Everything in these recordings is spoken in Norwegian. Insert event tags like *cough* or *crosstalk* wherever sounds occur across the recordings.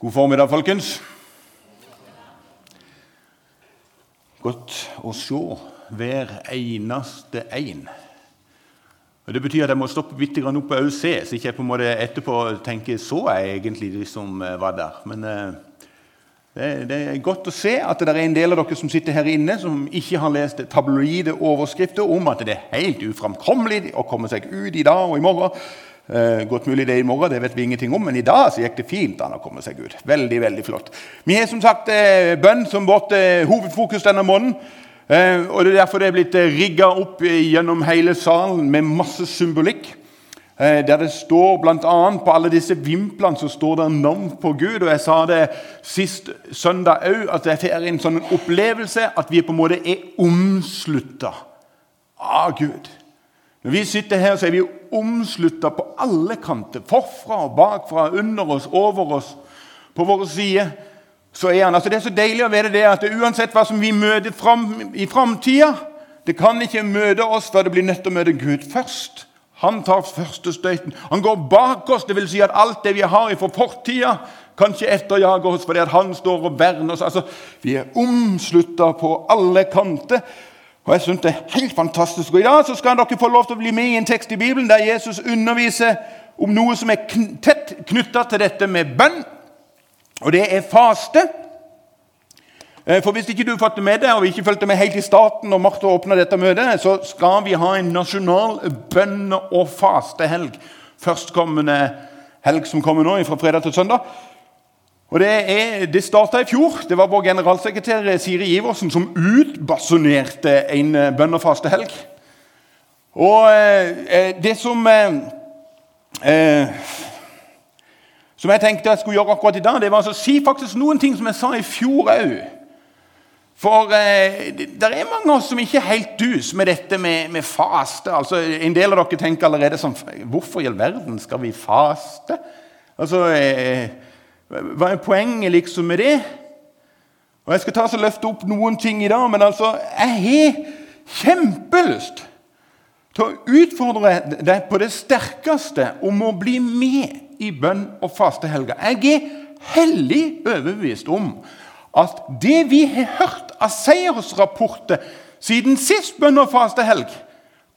God formiddag, folkens. Godt å se hver eneste en. Og Det betyr at jeg må stoppe litt opp og se, så ikke jeg på en måte etterpå tenker så jeg egentlig de som eh, var der. Men eh, det, er godt å se at det er en del av dere som sitter her inne, som ikke har lest tabloide overskrifter om at det er helt uframkommelig å komme seg ut i dag og i morgen. Eh, godt mulig det i morgen, det vet vi ingenting om, men i dag så gikk det fint an å komme seg ut. Veldig, veldig flott. Vi har som sagt eh, bønn som vårt eh, hovedfokus denne måneden. Eh, og Det er derfor det er blitt eh, rigga opp gjennom hele salen med masse symbolikk. Eh, der det står bl.a. på alle disse vimplene så står det navn på Gud. Og Jeg sa det sist søndag òg, at jeg er en sånn opplevelse at vi på en måte er omslutta av Gud. Når vi sitter her, så er vi omslutta på alle kanter. Forfra og bakfra, under oss, over oss, på våre sider så er han. Altså Det er så deilig å vite det at det, uansett hva som vi møter fram, i framtida Det kan ikke møte oss før det blir nødt til å møte Gud først. Han tar første støyten. Han går bak oss, dvs. Si at alt det vi har fra fortida, kan ikke etterjage oss fordi han står og verner oss. Altså, Vi er omslutta på alle kanter. Og jeg synes det er helt fantastisk. Og I dag så skal dere få lov til å bli med i en tekst i Bibelen der Jesus underviser om noe som er tett knytta til dette med bønn. Og det er faste. Eh, for Hvis ikke du det med deg, og ikke fulgte med helt i starten, når Martha åpna dette møtet, så skal vi ha en nasjonal bønne- og fastehelg førstkommende helg som kommer nå, fra fredag til søndag. Og Det, er, det starta i fjor. Det var vår generalsekretær Siri Iversen som utbasunerte en eh, bønn- og. Og eh, det som eh, som jeg tenkte jeg skulle gjøre akkurat i dag, det var å si faktisk noen ting som jeg sa i fjor òg. For eh, det er mange av oss som ikke er helt dus med dette med, med, faste. Altså, En del av dere tenker allerede sånn Hvorfor i all verden skal vi faste? Altså, eh, Hva er poenget liksom med det? Og Jeg skal ta og løfte opp noen ting i dag, men altså, jeg har kjempelyst til å utfordre deg på det sterkeste om å bli med i bønn og fastehelga. Jeg er hellig overbevist om at det vi har hørt av seiersrapporter siden sist bønn og fastehelg,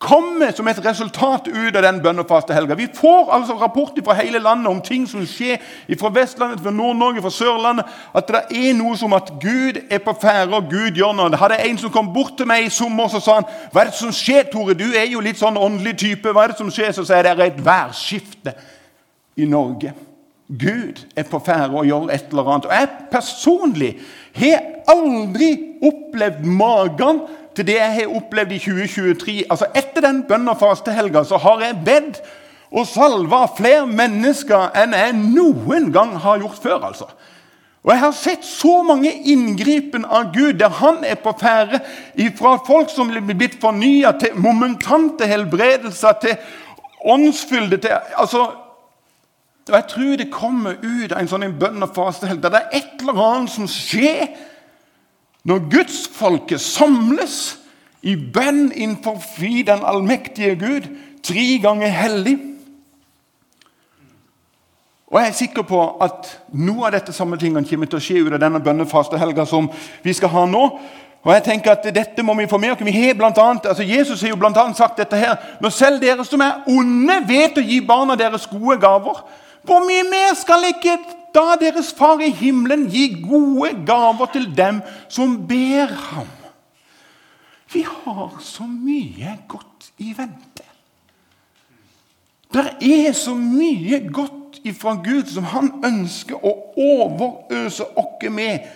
kommer som et resultat ut av den bønnefaste helga. Vi får altså rapporter fra hele landet om ting som skjer fra Vestlandet, fra Nord-Norge, fra Sørlandet. At det er noe som at Gud er på ferde, og Gud gjør noe. Det hadde en som kom bort til meg i sommer og sa han, 'Hva er det som skjer, Tore? Du er jo litt sånn åndelig type.' Hva er det som skjer? Så sier jeg det er et værskifte i Norge. Gud er på ferde og gjør et eller annet. Og Jeg personlig har aldri opplevd magen til det jeg har opplevd i 2023. Altså Etter den bønn- og fastehelga så har jeg bedt og salva flere mennesker enn jeg noen gang har gjort før. altså. Og Jeg har sett så mange inngripen av Gud der han er på ferde. Fra folk som blir blitt fornya, til momentante helbredelser, til åndsfylde til altså, og Jeg tror det kommer ut av en sånn bønn- og fastehelg der det er et eller annet som skjer når gudsfolket samles i bønn innenfor den allmektige Gud, tre ganger hellig. Og Jeg er sikker på at noe av dette samme tingene kommer til å skje ut av denne bønnefastehelga som vi skal ha nå. Og jeg tenker at Dette må vi få med. Vi har blant annet, altså Jesus har jo annet sagt dette her. Når selv dere som er onde, vet å gi barna deres gode gaver, hvor mye mer skal ikke da deres far i himmelen gi gode gaver til dem som ber ham? Vi har så mye godt i vente. Det er så mye godt ifra Gud som han ønsker å overøse oss med.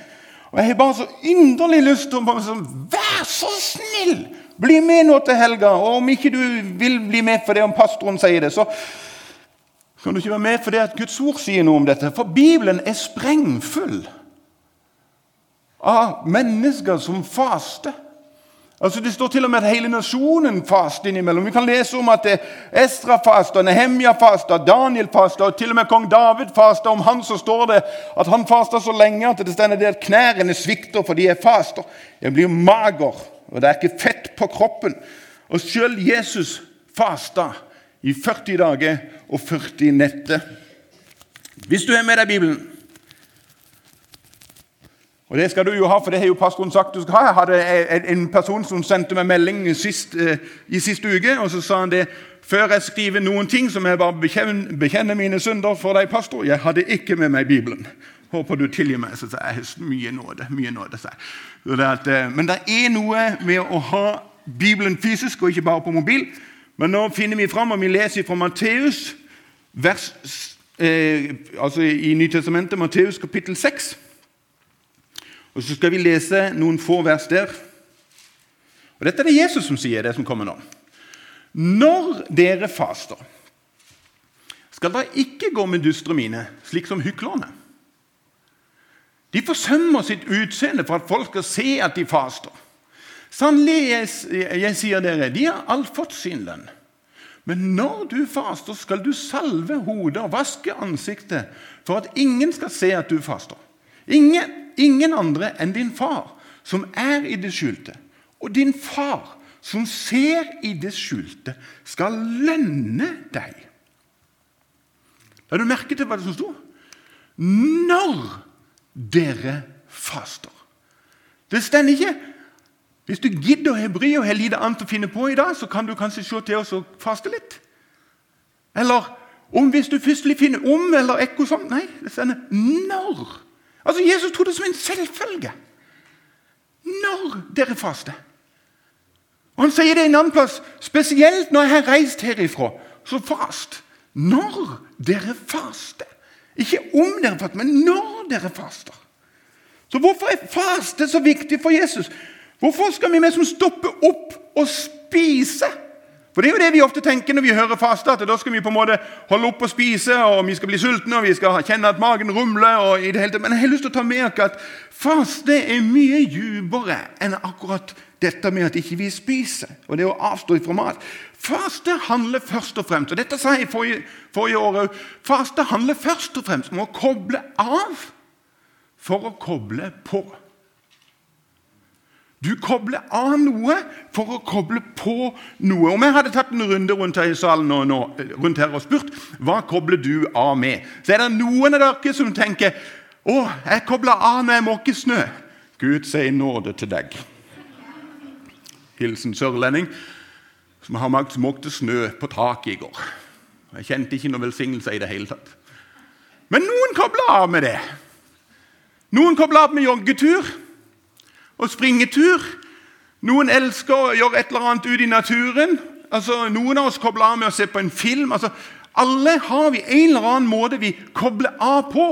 Og Jeg har bare så inderlig lyst til å sånn, Vær så snill! Bli med nå til helga. Og om ikke du vil bli med for det om pastoren sier det, så kan du ikke være med fordi at Guds ord sier noe om dette? For Bibelen er sprengfull av mennesker som faster. Altså Det står til og med at hele nasjonen faster innimellom. Vi kan lese om at Estra faster, Nehemja faster, Daniel faster, og til og med kong David faster. Om han så står det at han faster så lenge at det stender det at knærne svikter fordi jeg faster. Jeg blir mager, og det er ikke fett på kroppen. Og sjøl Jesus fasta i 40 dager og 40 netter. Hvis du har med deg Bibelen, Og det skal du jo ha, for det har jo pastoren sagt du skal ha. Jeg hadde en person som sendte meg melding sist, eh, i siste uke, og så sa han det før jeg skriver noen ting, som jeg bare bekjenner, bekjenne mine synder for deg, pastor. Jeg hadde ikke med meg Bibelen. Håper du tilgir meg. Så sa jeg mye nåde. mye nåde, sa jeg. Eh, men det er noe med å ha Bibelen fysisk og ikke bare på mobil. Men nå finner vi fram, og vi leser fra Matteus, vers, eh, altså i Nytestamentet, Matteus kapittel 6. Og Så skal vi lese noen få vers der. Og Dette er det Jesus som sier, det som kommer nå. Når dere faster, skal dere ikke gå med dystre mine, slik som hyklerne. De forsømmer sitt utseende for at folk skal se at de faster. Sannelig, jeg, jeg sier dere, de har alt fått sin lønn. Men når du faster, skal du salve hodet og vaske ansiktet, for at ingen skal se at du faster. Ingen, ingen andre enn din far, som er i det skjulte. Og din far, som ser i det skjulte, skal lønne deg. La du merke til hva det som sto? Når dere faster. Det stender ikke Hvis du gidder å bry og har lite annet å finne på i dag, så kan du kanskje se til oss og faste litt. Eller om hvis du først finner om eller ekko sånn. Nei, det sender når. Altså, Jesus trodde det som en selvfølge. Når dere faster. Og Han sier det en annen plass, spesielt når jeg har reist herifra. Så fast. Når dere faster. Ikke om dere faster, men når dere faster. Så hvorfor er faste så viktig for Jesus? Hvorfor skal vi liksom stoppe opp og spise? For Det er jo det vi ofte tenker når vi hører faste, at da skal vi på en måte holde opp og spise, og vi skal bli sultne og vi skal kjenne at magen rumler. og i det hele Men jeg har lyst til å ta med dere at faste er mye dypere enn akkurat dette med at ikke vi spiser, og det å avstå fra mat. Faste handler først og fremst og dette sa jeg forrige, forrige år faste handler først og fremst om å koble av for å koble på. Du kobler av noe for å koble på noe. Om jeg hadde tatt en runde rundt her i salen og, nå, rundt her og spurt hva kobler du av med, så er det noen av dere som tenker å, jeg kobler av med måkesnø. Gud sier nåde til deg. Hilsen sørlending som har måkte snø på taket i går. Jeg kjente ikke noen velsignelse i det hele tatt. Men noen kobler av med det. Noen kobler av med joggetur og springetur. Noen elsker å gjøre et eller annet ut i naturen. Altså, noen av oss kobler av med å se på en film. Altså, alle har vi en eller annen måte vi kobler av på.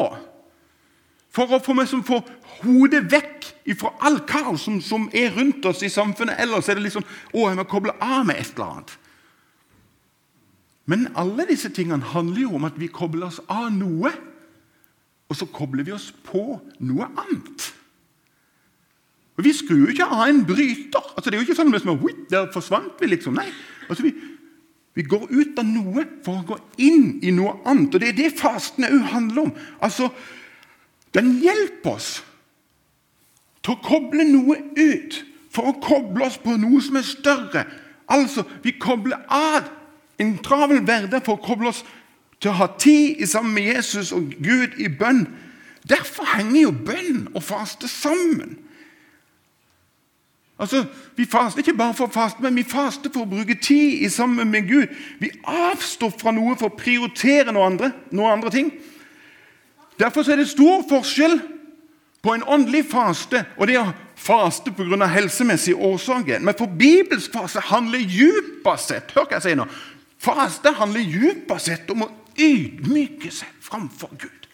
For å få, liksom, få hodet vekk fra all kaos som, som, er rundt oss i samfunnet. Ellers er det liksom å, jeg må koble av med et eller annet. Men alle disse tingene handler jo om at vi kobler oss av noe, og så kobler vi oss på noe annet. Og Vi skrur jo ikke av en bryter. Altså, det er jo ikke sånn at vi, der forsvant vi, liksom. Nei. Altså, vi, vi, går ut av noe for å gå inn i noe annet. Og Det er det fasten òg handler om. Altså, Den hjelper oss til å koble noe ut, for å koble oss på noe som er større. Altså, vi kobler av en travel hverdag for å koble oss til å ha tid sammen med Jesus og Gud i bønn. Derfor henger jo bønn og faste sammen. Altså, Vi faster ikke bare for å faste, men vi faster for å bruke tid i sammen med Gud. Vi avstår fra noe for å prioritere noe andre, noen andre ting. Derfor er det stor forskjell på en åndelig faste og det å faste pga. helsemessige årsaker. Men for bibelsk faste handler dypest sett hør hva jeg sier nå, faste handler dypest sett om å ydmyke seg framfor Gud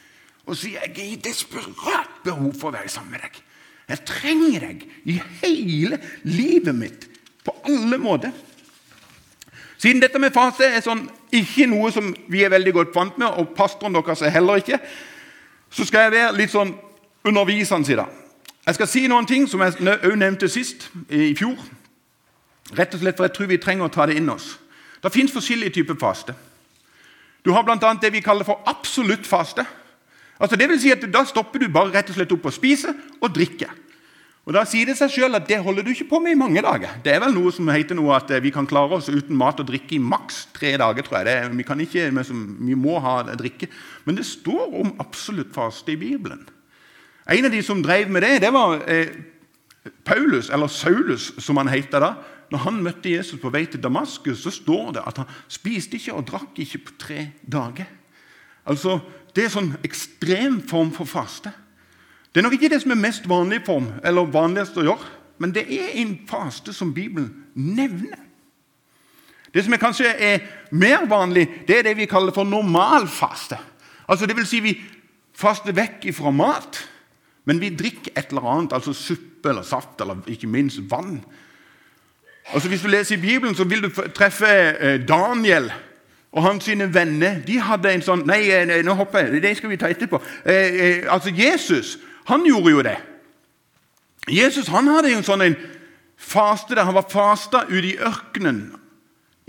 og si jeg er i desperat behov for å være sammen med deg. Jeg trenger deg i hele livet mitt, på alle måter. Siden dette med fase er sånn, ikke noe som vi er veldig godt vant med, og pastoren deres er heller ikke, så skal jeg være litt sånn undervisende i dag. Jeg skal si noen ting som jeg òg nevnte sist, i fjor. Rett og slett for jeg tror vi trenger å ta det inn oss. Det fins forskjellige typer faste. Du har bl.a. det vi kaller for absolutt faste. Altså det vil si at Da stopper du bare rett og slett opp å spise og drikke. Og Da sier det seg selv at det holder du ikke på med i mange dager. Det er vel noe som heter noe at vi kan klare oss uten mat og drikke i maks tre dager. tror jeg. Det, vi, kan ikke, vi må ha drikke. Men det står om absolutt faste i Bibelen. En av de som drev med det, det var eh, Paulus, eller Saulus, som han het da. Når han møtte Jesus på vei til Damaskus, så står det at han spiste ikke og drakk ikke på tre dager. Altså, Det er sånn ekstrem form for faste. Det er nok ikke det som er mest vanlig form, eller vanligst å gjøre, men det er en faste som Bibelen nevner. Det som er kanskje er mer vanlig, det er det vi kaller for normalfaste. Altså, det vil si vi faster vekk fra mat, men vi drikker et eller annet, altså suppe eller saft eller ikke minst vann. Altså, hvis du leser i Bibelen, så vil du treffe eh, Daniel og hans sine venner. De hadde en sånn Nei, eh, nå hopper jeg. Det skal vi ta etterpå. Eh, altså, Jesus han gjorde jo det. Jesus han hadde en sånn en faste der han var fasta ute i ørkenen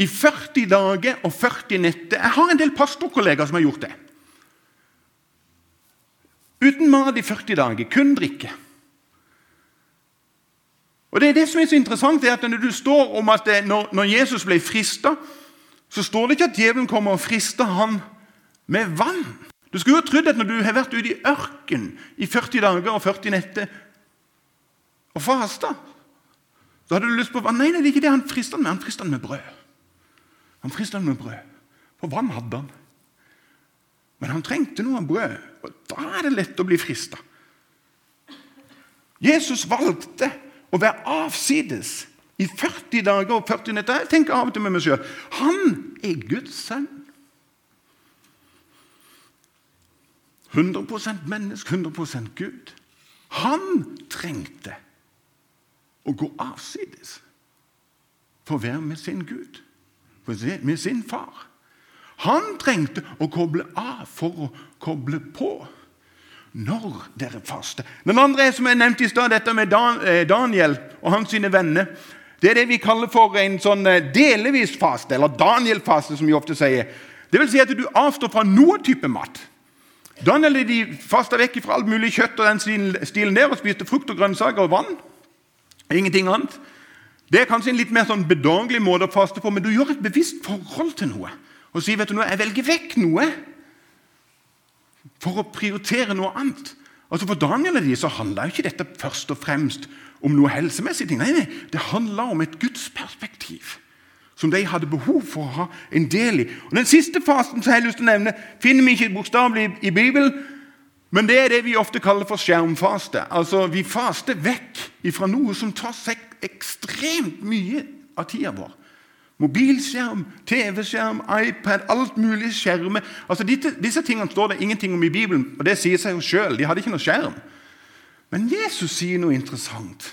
i 40 dager og 40 netter. Jeg har en del pastorkollegaer som har gjort det. Uten mat i 40 dager, kun drikke. Og det er det som er så interessant, er at Når du står om at det, når, når, Jesus ble frista, så står det ikke at djevelen kommer og frister han med vann. Du skulle jo trodd at når du har vært ute i ørken i 40 dager og 40 netter og fasta, så hadde du lyst på vann. Nei, det er ikke det han frister med. Han frister med brød. Han frister med brød, for vann hadde han. Men han trengte noe brød, og da er det lett å bli frista. Jesus valgte å være avsides i 40 dager og 40 netter. Jeg tenker av og til med meg sjøl han er Guds sønn. 100% menneske, 100% Gud. Han trengte å gå avsides for å være med sin Gud med sin far. Han trengte å koble av for å koble på når dere faster. Den andre som jeg nevnte i stad, dette med eh, Daniel og hans sine venner. Det er det vi kaller for en sånn delevis delvis faste, eller Daniel-faste, som vi ofte sier. Det vil si at du avstår fra noe type mat. Daniel de fasta vekk fra alt mulig kjøtt og den stilen der og spiste frukt og grønnsaker og vann. Ingenting annet. Det er kanskje en litt mer sånn bedagelig måte å faste på, men du gjør et bevisst forhold til noe. Og sier vet du noe, jeg velger vekk noe for å prioritere noe annet. Altså For Daniel og de så handla ikke dette først og fremst om noe helsemessig. ting. Nei, nei, Det handla om et gudsperspektiv som de hadde behov for å ha en del i. Og Den siste fasen som jeg har lyst til å nevne, finner vi ikke bokstavelig i Bibelen, men det er det vi ofte kaller for skjermfaste. Altså, Vi faster vekk fra noe som tar seg ekstremt mye av tida vår. Mobilskjerm, TV-skjerm, iPad, alt mulig skjermer. Altså, disse, disse, tingene står det ingenting om i Bibelen, og det sier seg jo sjøl. De hadde ikke noe skjerm. Men Jesus sier noe interessant.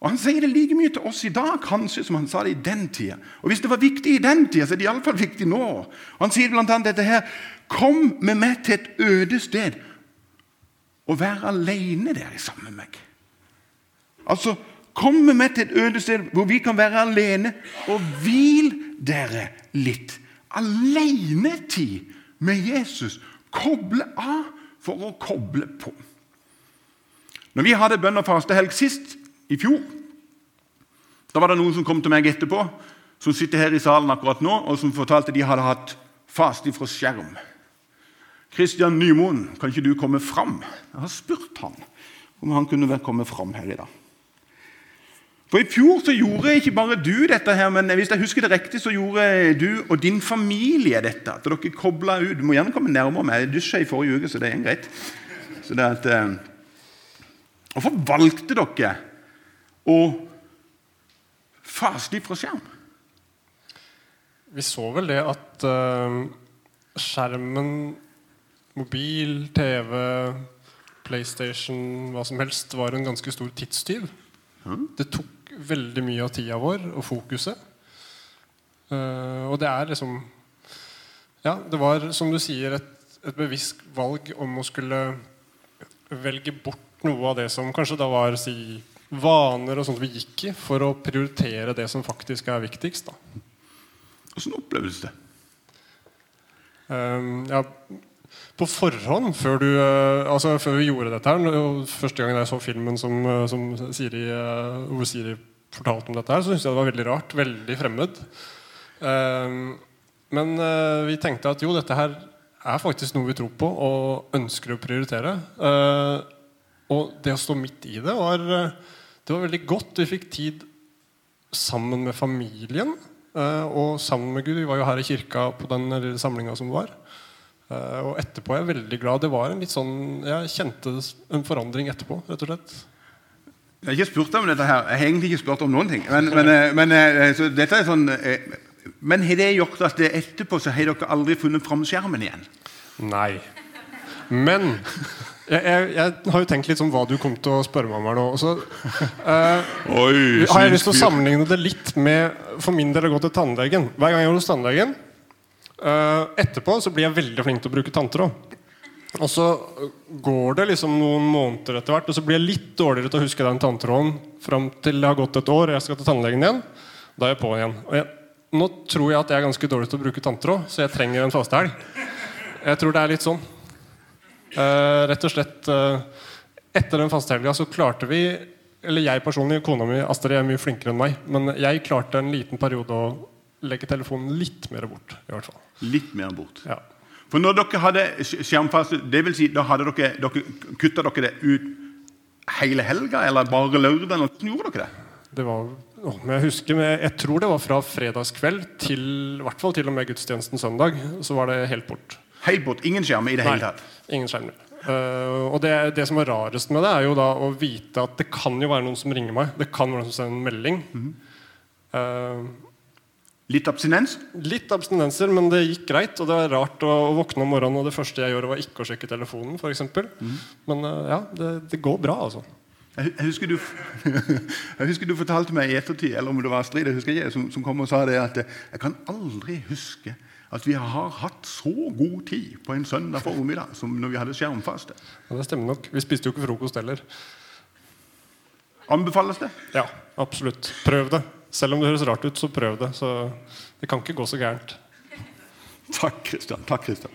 Og Han sier det like mye til oss i dag kanskje som han sa det i den tida. Og Hvis det var viktig i den tida, så er det iallfall viktig nå. Han sier bl.a. dette her Kom med meg til et øde sted og vær alene der sammen med meg. Altså, Kom med meg til et øde sted hvor vi kan være alene, og hvil dere litt. Alenetid med Jesus. Koble av for å koble på. Når vi hadde bønn og fastehelg sist, i fjor, da var det noen som kom til meg etterpå, som sitter her i salen akkurat nå, og som fortalte de hadde hatt faste fra skjerm. Kristian Nymoen, kan ikke du komme fram? Jeg har spurt han om han kunne komme fram her i dag. For I fjor så gjorde ikke bare du dette, her, men hvis jeg husker det riktig, så gjorde du og din familie dette. At dere kobla ut. Du må gjerne komme nærmere meg. Jeg dusja i forrige uke, så det er greit. Så det at, eh, Hvorfor valgte dere å faste fra skjerm? Vi så vel det at uh, skjermen, mobil, TV, PlayStation, hva som helst, var en ganske stor tidstyv. Mm. Det tok veldig mye av tida vår og fokuset. Uh, og det er liksom Ja, det var, som du sier, et, et, bevisst valg om å skulle velge bort noe av det som kanskje da var si, vaner og sånt vi gikk i, for å prioritere det som faktisk er viktigst. da. Åssen opplevdes det? Um, ja, på forhånd, før, du, uh, altså før, vi gjorde dette her Første gang jeg så filmen som, uh, som Siri, uh, Siri fortalte om dette, her, så syntes jeg det var veldig rart. Veldig fremmed. Um, men uh, vi tenkte at jo, dette her er faktisk noe vi tror på og ønsker å prioritere. Eh, og det å stå midt i det var, det var veldig godt. Vi fikk tid sammen med familien og sammen med Gud. Vi var jo her i kirka på den lille samlinga som var. Og etterpå er jeg veldig glad. Det var en litt sånn, Jeg kjente en forandring etterpå, rett og slett. Jeg har ikke spurt om dette her. Jeg har egentlig ikke spurt om noen ting. Men, men, men dette er sånn men har det gjort at det etterpå så har dere aldri funnet fram skjermen igjen? Nei. Men jeg, jeg, jeg, har jo tenkt litt om hva du kom til å spørre meg om her nå. Så, eh, *laughs* Oi, har jeg lyst til å sammenligne det litt med for min del å gå til tannlegen. Hver gang jeg går hos tannlegen, eh, etterpå så blir jeg veldig flink til å bruke tanntråd. Og så går det liksom noen måneder etter hvert, og så blir jeg litt dårligere til å huske den tanntråden fram til det har gått et år og jeg skal til tannlegen igjen. Da er jeg på igjen. Jeg nå tror jeg at jeg er ganske dårlig til å bruke tanntråd, så jeg trenger en fastehelg. Jeg tror det er litt sånn. Uh, rett og slett uh, Etter den fastehelga så klarte vi Eller jeg personlig, kona mi Astrid er mye flinkere enn meg, men jeg klarte en liten periode å legge telefonen litt mer bort. i hvert fall. Litt mer bort. Ja. For når dere hadde skjermfaste, det vil si, da hadde dere, dere kutta dere det ut hele helga, eller bare lørdag? Hvordan gjorde dere det? Det var å, men jeg husker, jeg, tror det var fra fredagskveld til i hvert fall til og med gudstjenesten søndag. Så var det helt bort. Helt bort? Ingen skjerm i det hele tatt? Ingen skjermer. Uh, og det, det, som er rarest med det, er jo da å vite at det kan jo være noen som ringer meg. Det kan være noen som sender en melding. Mm -hmm. uh, litt abstinens? Litt abstinenser, men det gikk greit. Og det var rart å, å våkne om morgenen, og det første jeg gjorde, var ikke å sjekke telefonen. For eksempel. mm. Men uh, ja, det, det går bra, altså. Jeg husker, du, *laughs* jeg husker du fortalte meg i ettertid eller om det var Astrid ikke, som, som, kom og sa det at jeg kan aldri huske at vi har hatt så god tid på en søndag formiddag som når vi hadde skjermfaste. Ja, det stemmer nok. Vi spiste jo ikke frokost heller. Anbefales det? Ja, absolutt. Prøv det. Selv om det høres rart ut, så prøv det. Så det kan ikke gå så gærent. Takk, Kristian. Takk, Kristian.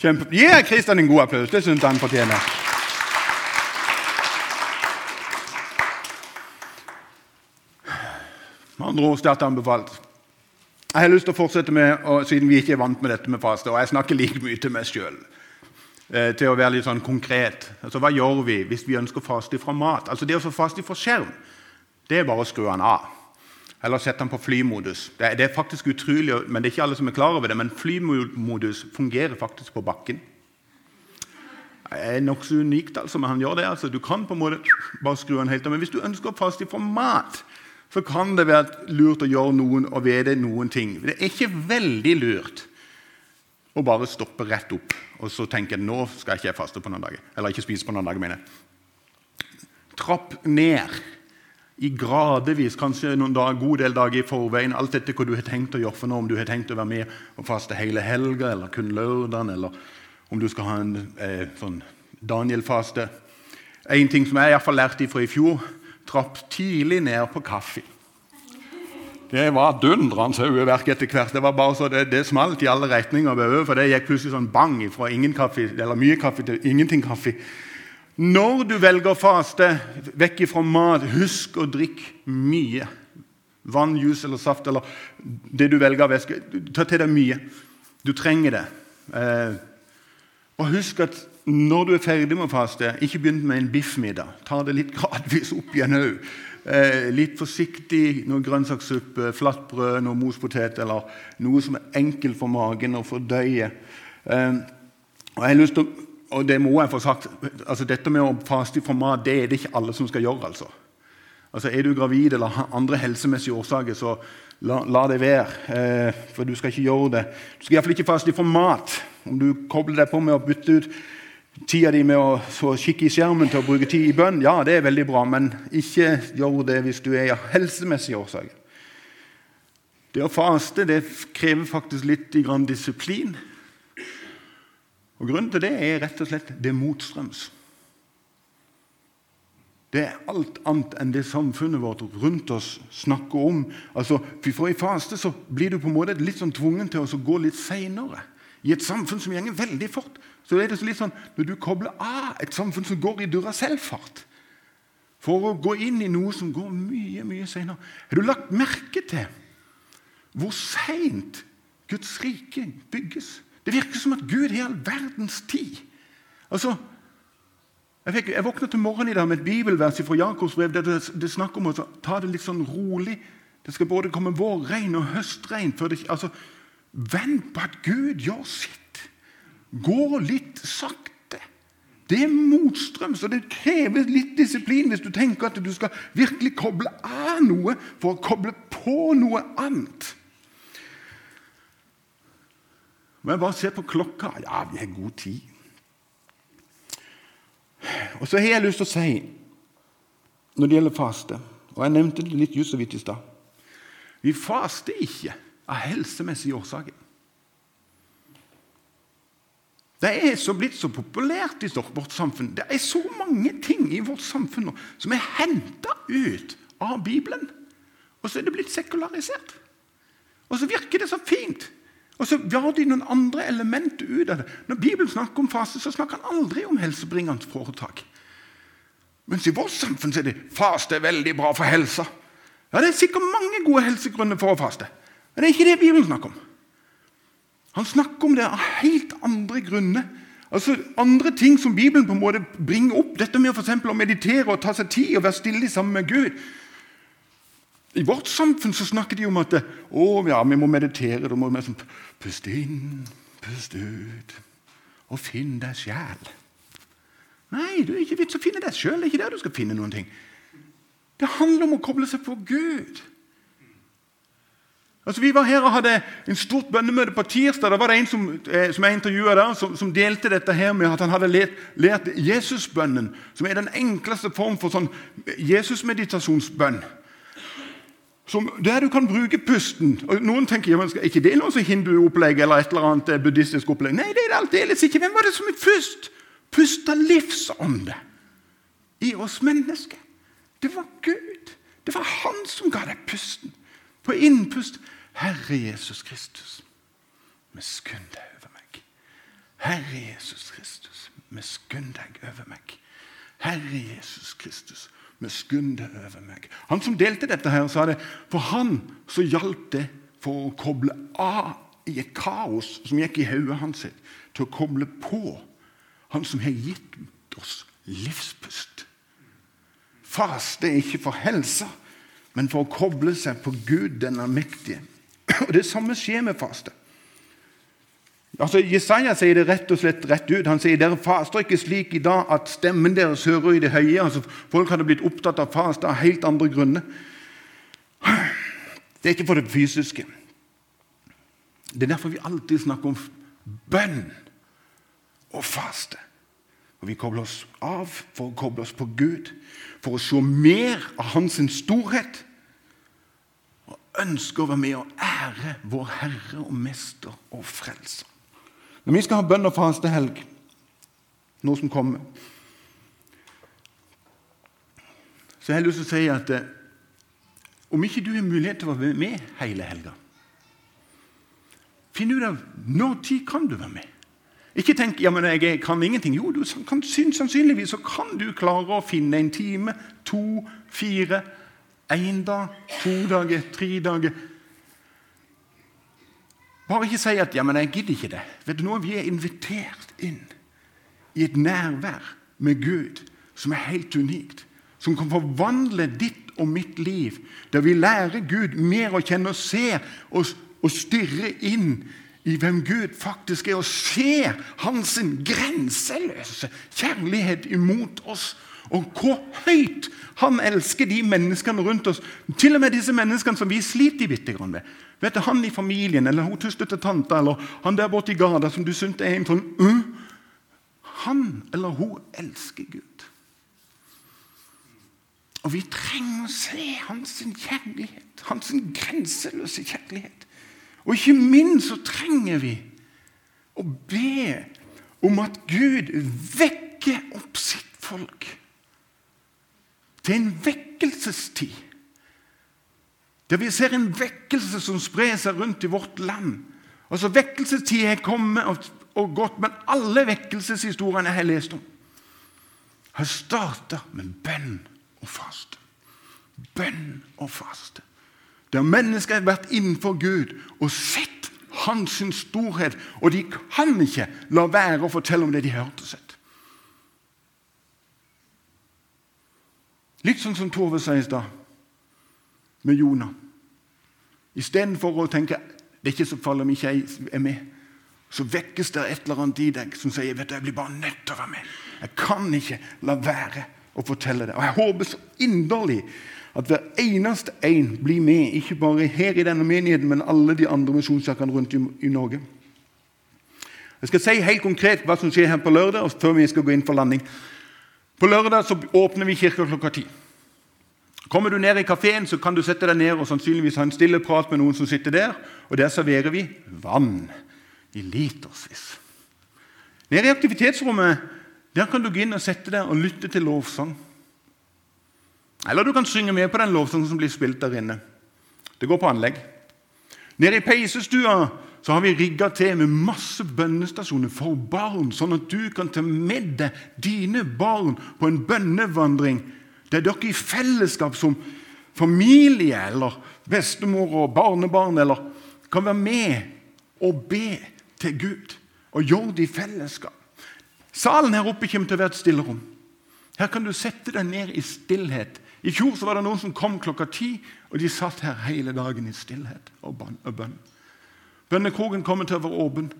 Kjempe... Gi yeah, Kristian en god applaus. Det syns han fortjener. Med andre ord sterkt anbefalt. Jeg har lyst til å fortsette med, og, siden vi ikke er vant med dette med faste, og jeg snakker like mye til meg sjøl, eh, til å være litt sånn konkret. Altså, Hva gjør vi hvis vi ønsker å faste fra mat? Altså Det å faste fra skjerm, det er bare å skru den av. Eller sette den på flymodus. Det er, det er faktisk utrolig, men det er ikke alle som er klar over det, men flymodus fungerer faktisk på bakken. Det er nokså unikt, altså, men han gjør det. altså. Du kan på en måte bare skru den helt av. Men hvis du ønsker å faste fra mat, så kan det være lurt å gjøre noen og vite noen ting. Det er ikke veldig lurt å bare stoppe rett opp og så tenke nå skal jeg ikke faste på noen dager. Eller ikke spise på noen dager, mener jeg. Trapp ned i gradvis, kanskje noen dag, god del dager i forveien. Alt etter hva du har tenkt å gjøre for noe, om du har tenkt å være med og faste hele helga eller kun lørdagen, eller om du skal ha en eh, sånn Daniel-faste. En ting som jeg i hvert fall lærte fra i fjor trapp tidlig ned på kaffe. Det var dundrende saueverk etter hvert. Det var bare så det, det smalt i alle retninger. For det gikk plutselig sånn bang fra ingen kaffe, eller mye kaffe til ingenting kaffe. Når du velger å faste vekk fra mat, husk å drikke mye. Vann, juice eller saft eller det du velger av væske. Ta til deg mye. Du trenger det. Eh, og husk at når du er ferdig med å faste, ikke begynn med en biffmiddag. Ta det litt gradvis opp igjen òg. Eh, litt forsiktig noe grønnsakssuppe, flatbrød, noe mospotet eller noe som er enkelt for magen å fordøye. Eh, og, jeg har lyst til, og det må jeg få sagt, altså Dette med å faste fra mat det er det ikke alle som skal gjøre. altså. Altså Er du gravid eller har andre helsemessige årsaker, så la, la det være. Eh, for du skal ikke gjøre det. Du skal iallfall ikke faste fra mat. Om du kobler deg på med å bytte ut tida di med å kikke i skjermen til å bruke tid i bønn, ja, det er veldig bra, men ikke gjør det hvis du er av helsemessige årsaker. Det å faste det krever faktisk litt grann disiplin. Og Grunnen til det er rett og slett det motstrøms. Det er alt annet enn det samfunnet vårt rundt oss snakker om. Altså, for I faste så blir du på en måte litt sånn tvungen til å gå litt seinere. I et samfunn som går veldig fort, så er det litt sånn når du kobler av et samfunn som går i Duracell-fart, for å gå inn i noe som går mye mye senere Har du lagt merke til hvor seint Guds rike bygges? Det virker som at Gud har all verdens tid. Altså, jeg, fikk, jeg våkna til morgenen i dag med et bibelvers fra Jakobs brev det, det snakker om å ta det litt sånn rolig. Det skal både komme vårregn og høstregn. Altså, Vent på at Gud gjør sitt. Gå litt sakte. Det er motstrøms, og det krever litt disiplin hvis du tenker at du skal virkelig koble av noe for å koble på noe annet. Men bare se på klokka? Ja, vi har god tid. Og så har jeg lyst til å si, når det gjelder faste Og jeg nevnte det litt just så vidt i stad. Vi faster ikke av helsemessige årsaker. Det er så blitt så populært i vårt samfunn. Det er så mange ting i vårt samfunn nå som er henta ut av Bibelen. Og så er det blitt sekularisert. Og så virker det så fint. Og så var de noen andre elementer ut av det. Når Bibelen snakker om fase, så snakker han aldri om helsebringende foretak. Mens i vårt samfunn er det faste er veldig bra for helsa. Ja, Det er sikkert mange gode helsegrunner for å faste, men det er ikke det Bibelen snakker om. Han snakker om det av helt andre grunner. Altså Andre ting som Bibelen på en måte bringer opp. Dette med for å meditere og ta seg tid og være stille sammen med Gud. I vårt samfunn så snakker de om at å, ja, vi må meditere. Da må vi sånn, puste inn, puste ut og finne deg sjæl. Nei, det er ikke vits å finne deg sjøl. Det er ikke der du skal finne noen ting. Det handler om å koble seg på Gud. Altså, Vi var her og hadde en stort bønnemøte på tirsdag. Da var det en som, eh, som jeg intervjua der, som, som, delte dette her med at han hadde lært, lært Jesusbønnen, som er den enkleste form for sånn Jesusmeditasjonsbønn. Som, der du kan bruke pusten. Og Noen tenker ja, er ikke det noe som hinduopplegg eller et eller annet eh, buddhistisk opplegg. Nei, det er det aldeles ikke. Hvem var det som er først? Pusta livsånde i oss mennesker. Det var Gud. Det var Han som ga deg pusten. På innpust Herre Jesus Kristus, miskunn deg over meg. Herre Jesus Kristus, miskunn deg over meg. Herre Jesus Kristus, miskunn deg over meg. Han som delte dette, her, sa det for han så hjalp det for å koble av i et kaos som gikk i hodet hans, til å koble på han som har gitt oss livspust. Faste er ikke for helsa, men for å koble seg på Gud den allmektige. Og Det samme skjer med faste. Altså, Jesaja sier det rett og slett rett ut. Han sier dere faster ikke slik i dag at stemmen deres hører i det høye. Altså, folk hadde blitt opptatt av faste av helt andre grunner. Det er ikke for det fysiske. Det er derfor vi alltid snakker om bønn og faste. Og Vi kobler oss av for å koble oss på Gud, for å se mer av Hans storhet. Ønsker å være med og ære vår Herre og Mester og Frelser. Når vi skal ha bønn og fastehelg, noe som kommer Så jeg har lyst til å si at eh, om ikke du har mulighet til å være med hele helga Finn ut av når tid kan du være med. Ikke tenk ja, men jeg kan ingenting. Jo, du kan, sannsynligvis så kan du klare å finne en time, to, fire, én dag, to dager, tre dager bare ikke si at ja, men 'jeg gidder ikke det'. Vet du noe? Vi er invitert inn i et nærvær med Gud som er helt unikt. Som kan forvandle ditt og mitt liv. Der vi lærer Gud mer å kjenne og ser og, og stirre inn i hvem Gud faktisk er, og ser hans grenseløse kjærlighet imot oss. Og hvor høyt han elsker de menneskene rundt oss. Til og med disse menneskene som vi sliter bitte med. Vet du, Han i familien, eller hun tustete tanta, eller han der borte i gata som du syns er en sånn uh, Han eller hun elsker Gud. Og vi trenger å se hans kjærlighet, hans grenseløse kjærlighet. Og ikke minst så trenger vi å be om at Gud vekker opp sitt folk til en vekkelsestid. Der vi ser en vekkelse som sprer seg rundt i vårt land. Altså Vekkelsestid er kommet og, og gått, men alle vekkelseshistoriene jeg har lest om, har starta med bønn og faste. Bønn og faste. Der mennesker har vært innenfor Gud og sett hans storhet, og de kan ikke la være å fortelle om det de hørte hørt og sett. Litt sånn som Tove sa i stad, med Jonah. Istedenfor å tenke det er ikke så farlig om ikke jeg er med, så vekkes det et eller annet i deg som sier vet du, jeg blir bare nødt til å være med. Jeg kan ikke la være å fortelle det. Og Jeg håper så inderlig at hver eneste en blir med, ikke bare her i denne menigheten, men alle de andre misjonskirkene rundt i, i, Norge. Jeg skal si helt konkret hva som skjer her på lørdag, før vi skal gå inn for landing. På lørdag så åpner vi kirka klokka ti. Kommer du ned i kafeen, så kan du sette deg ned og sannsynligvis ha en stille prat med noen som sitter der. Og der serverer vi vann i litersvis. Nede i aktivitetsrommet der kan du gå inn og sette deg og lytte til lovsang. Eller du kan synge med på den lovsangen som blir spilt der inne. Det går på anlegg. Nede i peisestua så har vi rigga til med masse bønnestasjoner for barn, sånn at du kan ta med deg dine barn på en bønnevandring det er dere i fellesskap som familie eller bestemor og barnebarn eller kan være med og be til Gud og gjøre det i fellesskap. Salen her oppe kommer til å være et stillerom. Her kan du sette deg ned i stillhet. I fjor var det noen som kom klokka ti, og de satt her hele dagen i stillhet og bønn. Bønnekroken kommer til å være åpen.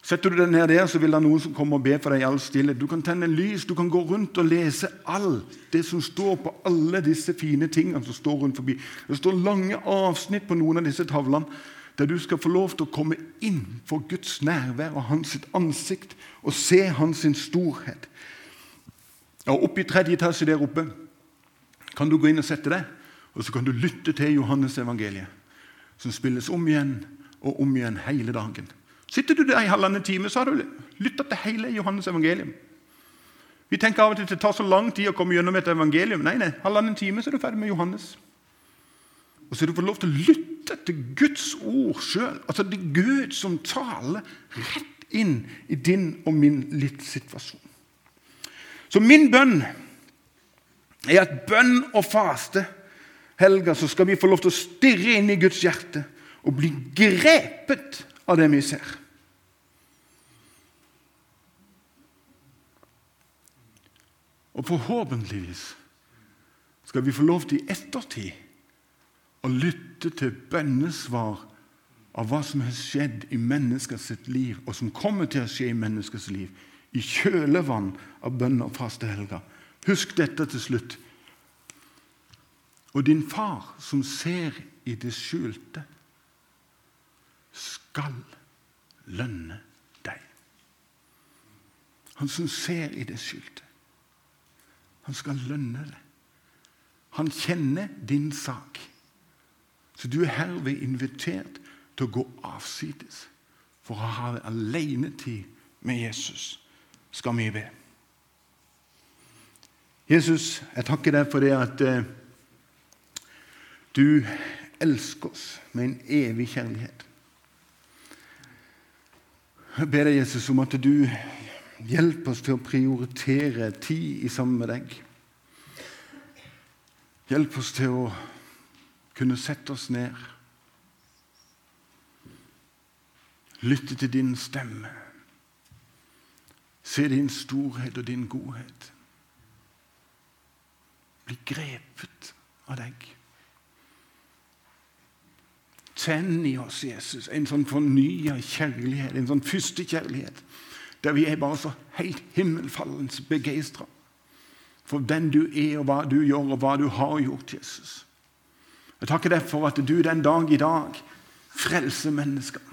Setter du deg ned der, så vil det noen som kommer og be for deg i all stillhet. Du kan tenne lys, du kan gå rundt og lese alt det som står på alle disse fine tingene som står rundt forbi. Det står lange avsnitt på noen av disse tavlene der du skal få lov til å komme inn for Guds nærvær og hans ansikt og se hans storhet. Og Oppe i tredje etasje der oppe kan du gå inn og sette deg, og så kan du lytte til Johannes evangeliet, som spilles om igjen og om igjen hele dagen. Sitter du der i halvannen time, så har du lytta til hele Johannes evangelium. Vi tenker av og til at det tar så lang tid å komme gjennom et evangelium. Nei, nei, halvannen time så er du ferdig med Johannes. Og så er du fått lov til å lytte til Guds ord sjøl. Altså det er Gud som taler rett inn i din og min livssituasjon. Så min bønn er at bønn og faste helga så skal vi få lov til å stirre inn i Guds hjerte og bli grepet av det vi ser. Og forhåpentligvis skal vi få lov til i ettertid å lytte til bønnesvar av hva som har skjedd i menneskets liv, og som kommer til å skje i menneskets liv, i kjølevann av bønn og fastehelger. Husk dette til slutt. Og din far som ser i det skjulte, skal lønne deg. Han som ser i det skjulte. Han skal lønne deg. Han kjenner din sak. Så du er herved invitert til å gå avsides for å ha alenetid med Jesus, skal vi be. Jesus, jeg takker deg for det at eh, du elsker oss med en evig kjærlighet. Jeg ber deg, Jesus, om at du hjelper oss til å prioritere tid i sammen med deg. Hjelp oss til å kunne sette oss ned. Lytte til din stemme. Se din storhet og din godhet. Bli grepet av deg. Tenn i oss, Jesus, en sånn fornya kjærlighet, en sånn førstekjærlighet, der vi er bare så helt himmelfallens begeistra for den du er, og hva du gjør, og hva du har gjort, Jesus. Jeg takker deg for at du den dag i dag frelser mennesker.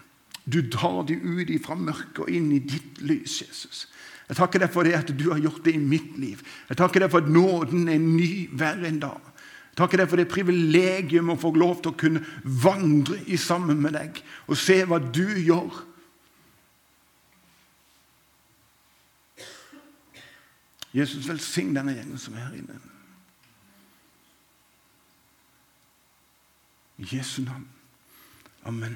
Du drar dem ut fra mørket og inn i ditt lys, Jesus. Jeg takker deg for det at du har gjort det i mitt liv. Jeg takker deg for at nåden er ny hver en dag. Takker deg for det privilegium å få lov til å kunne vandre i sammen med deg og se hva du gjør Jesus, velsign denne gjengen som er her inne. I Jesu navn. Amen.